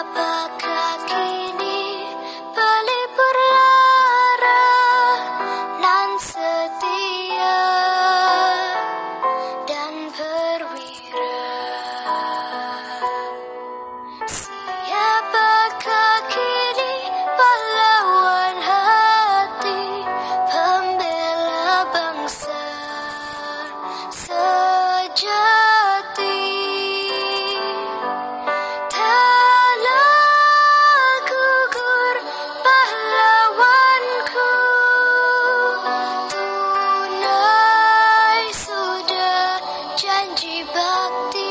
papa about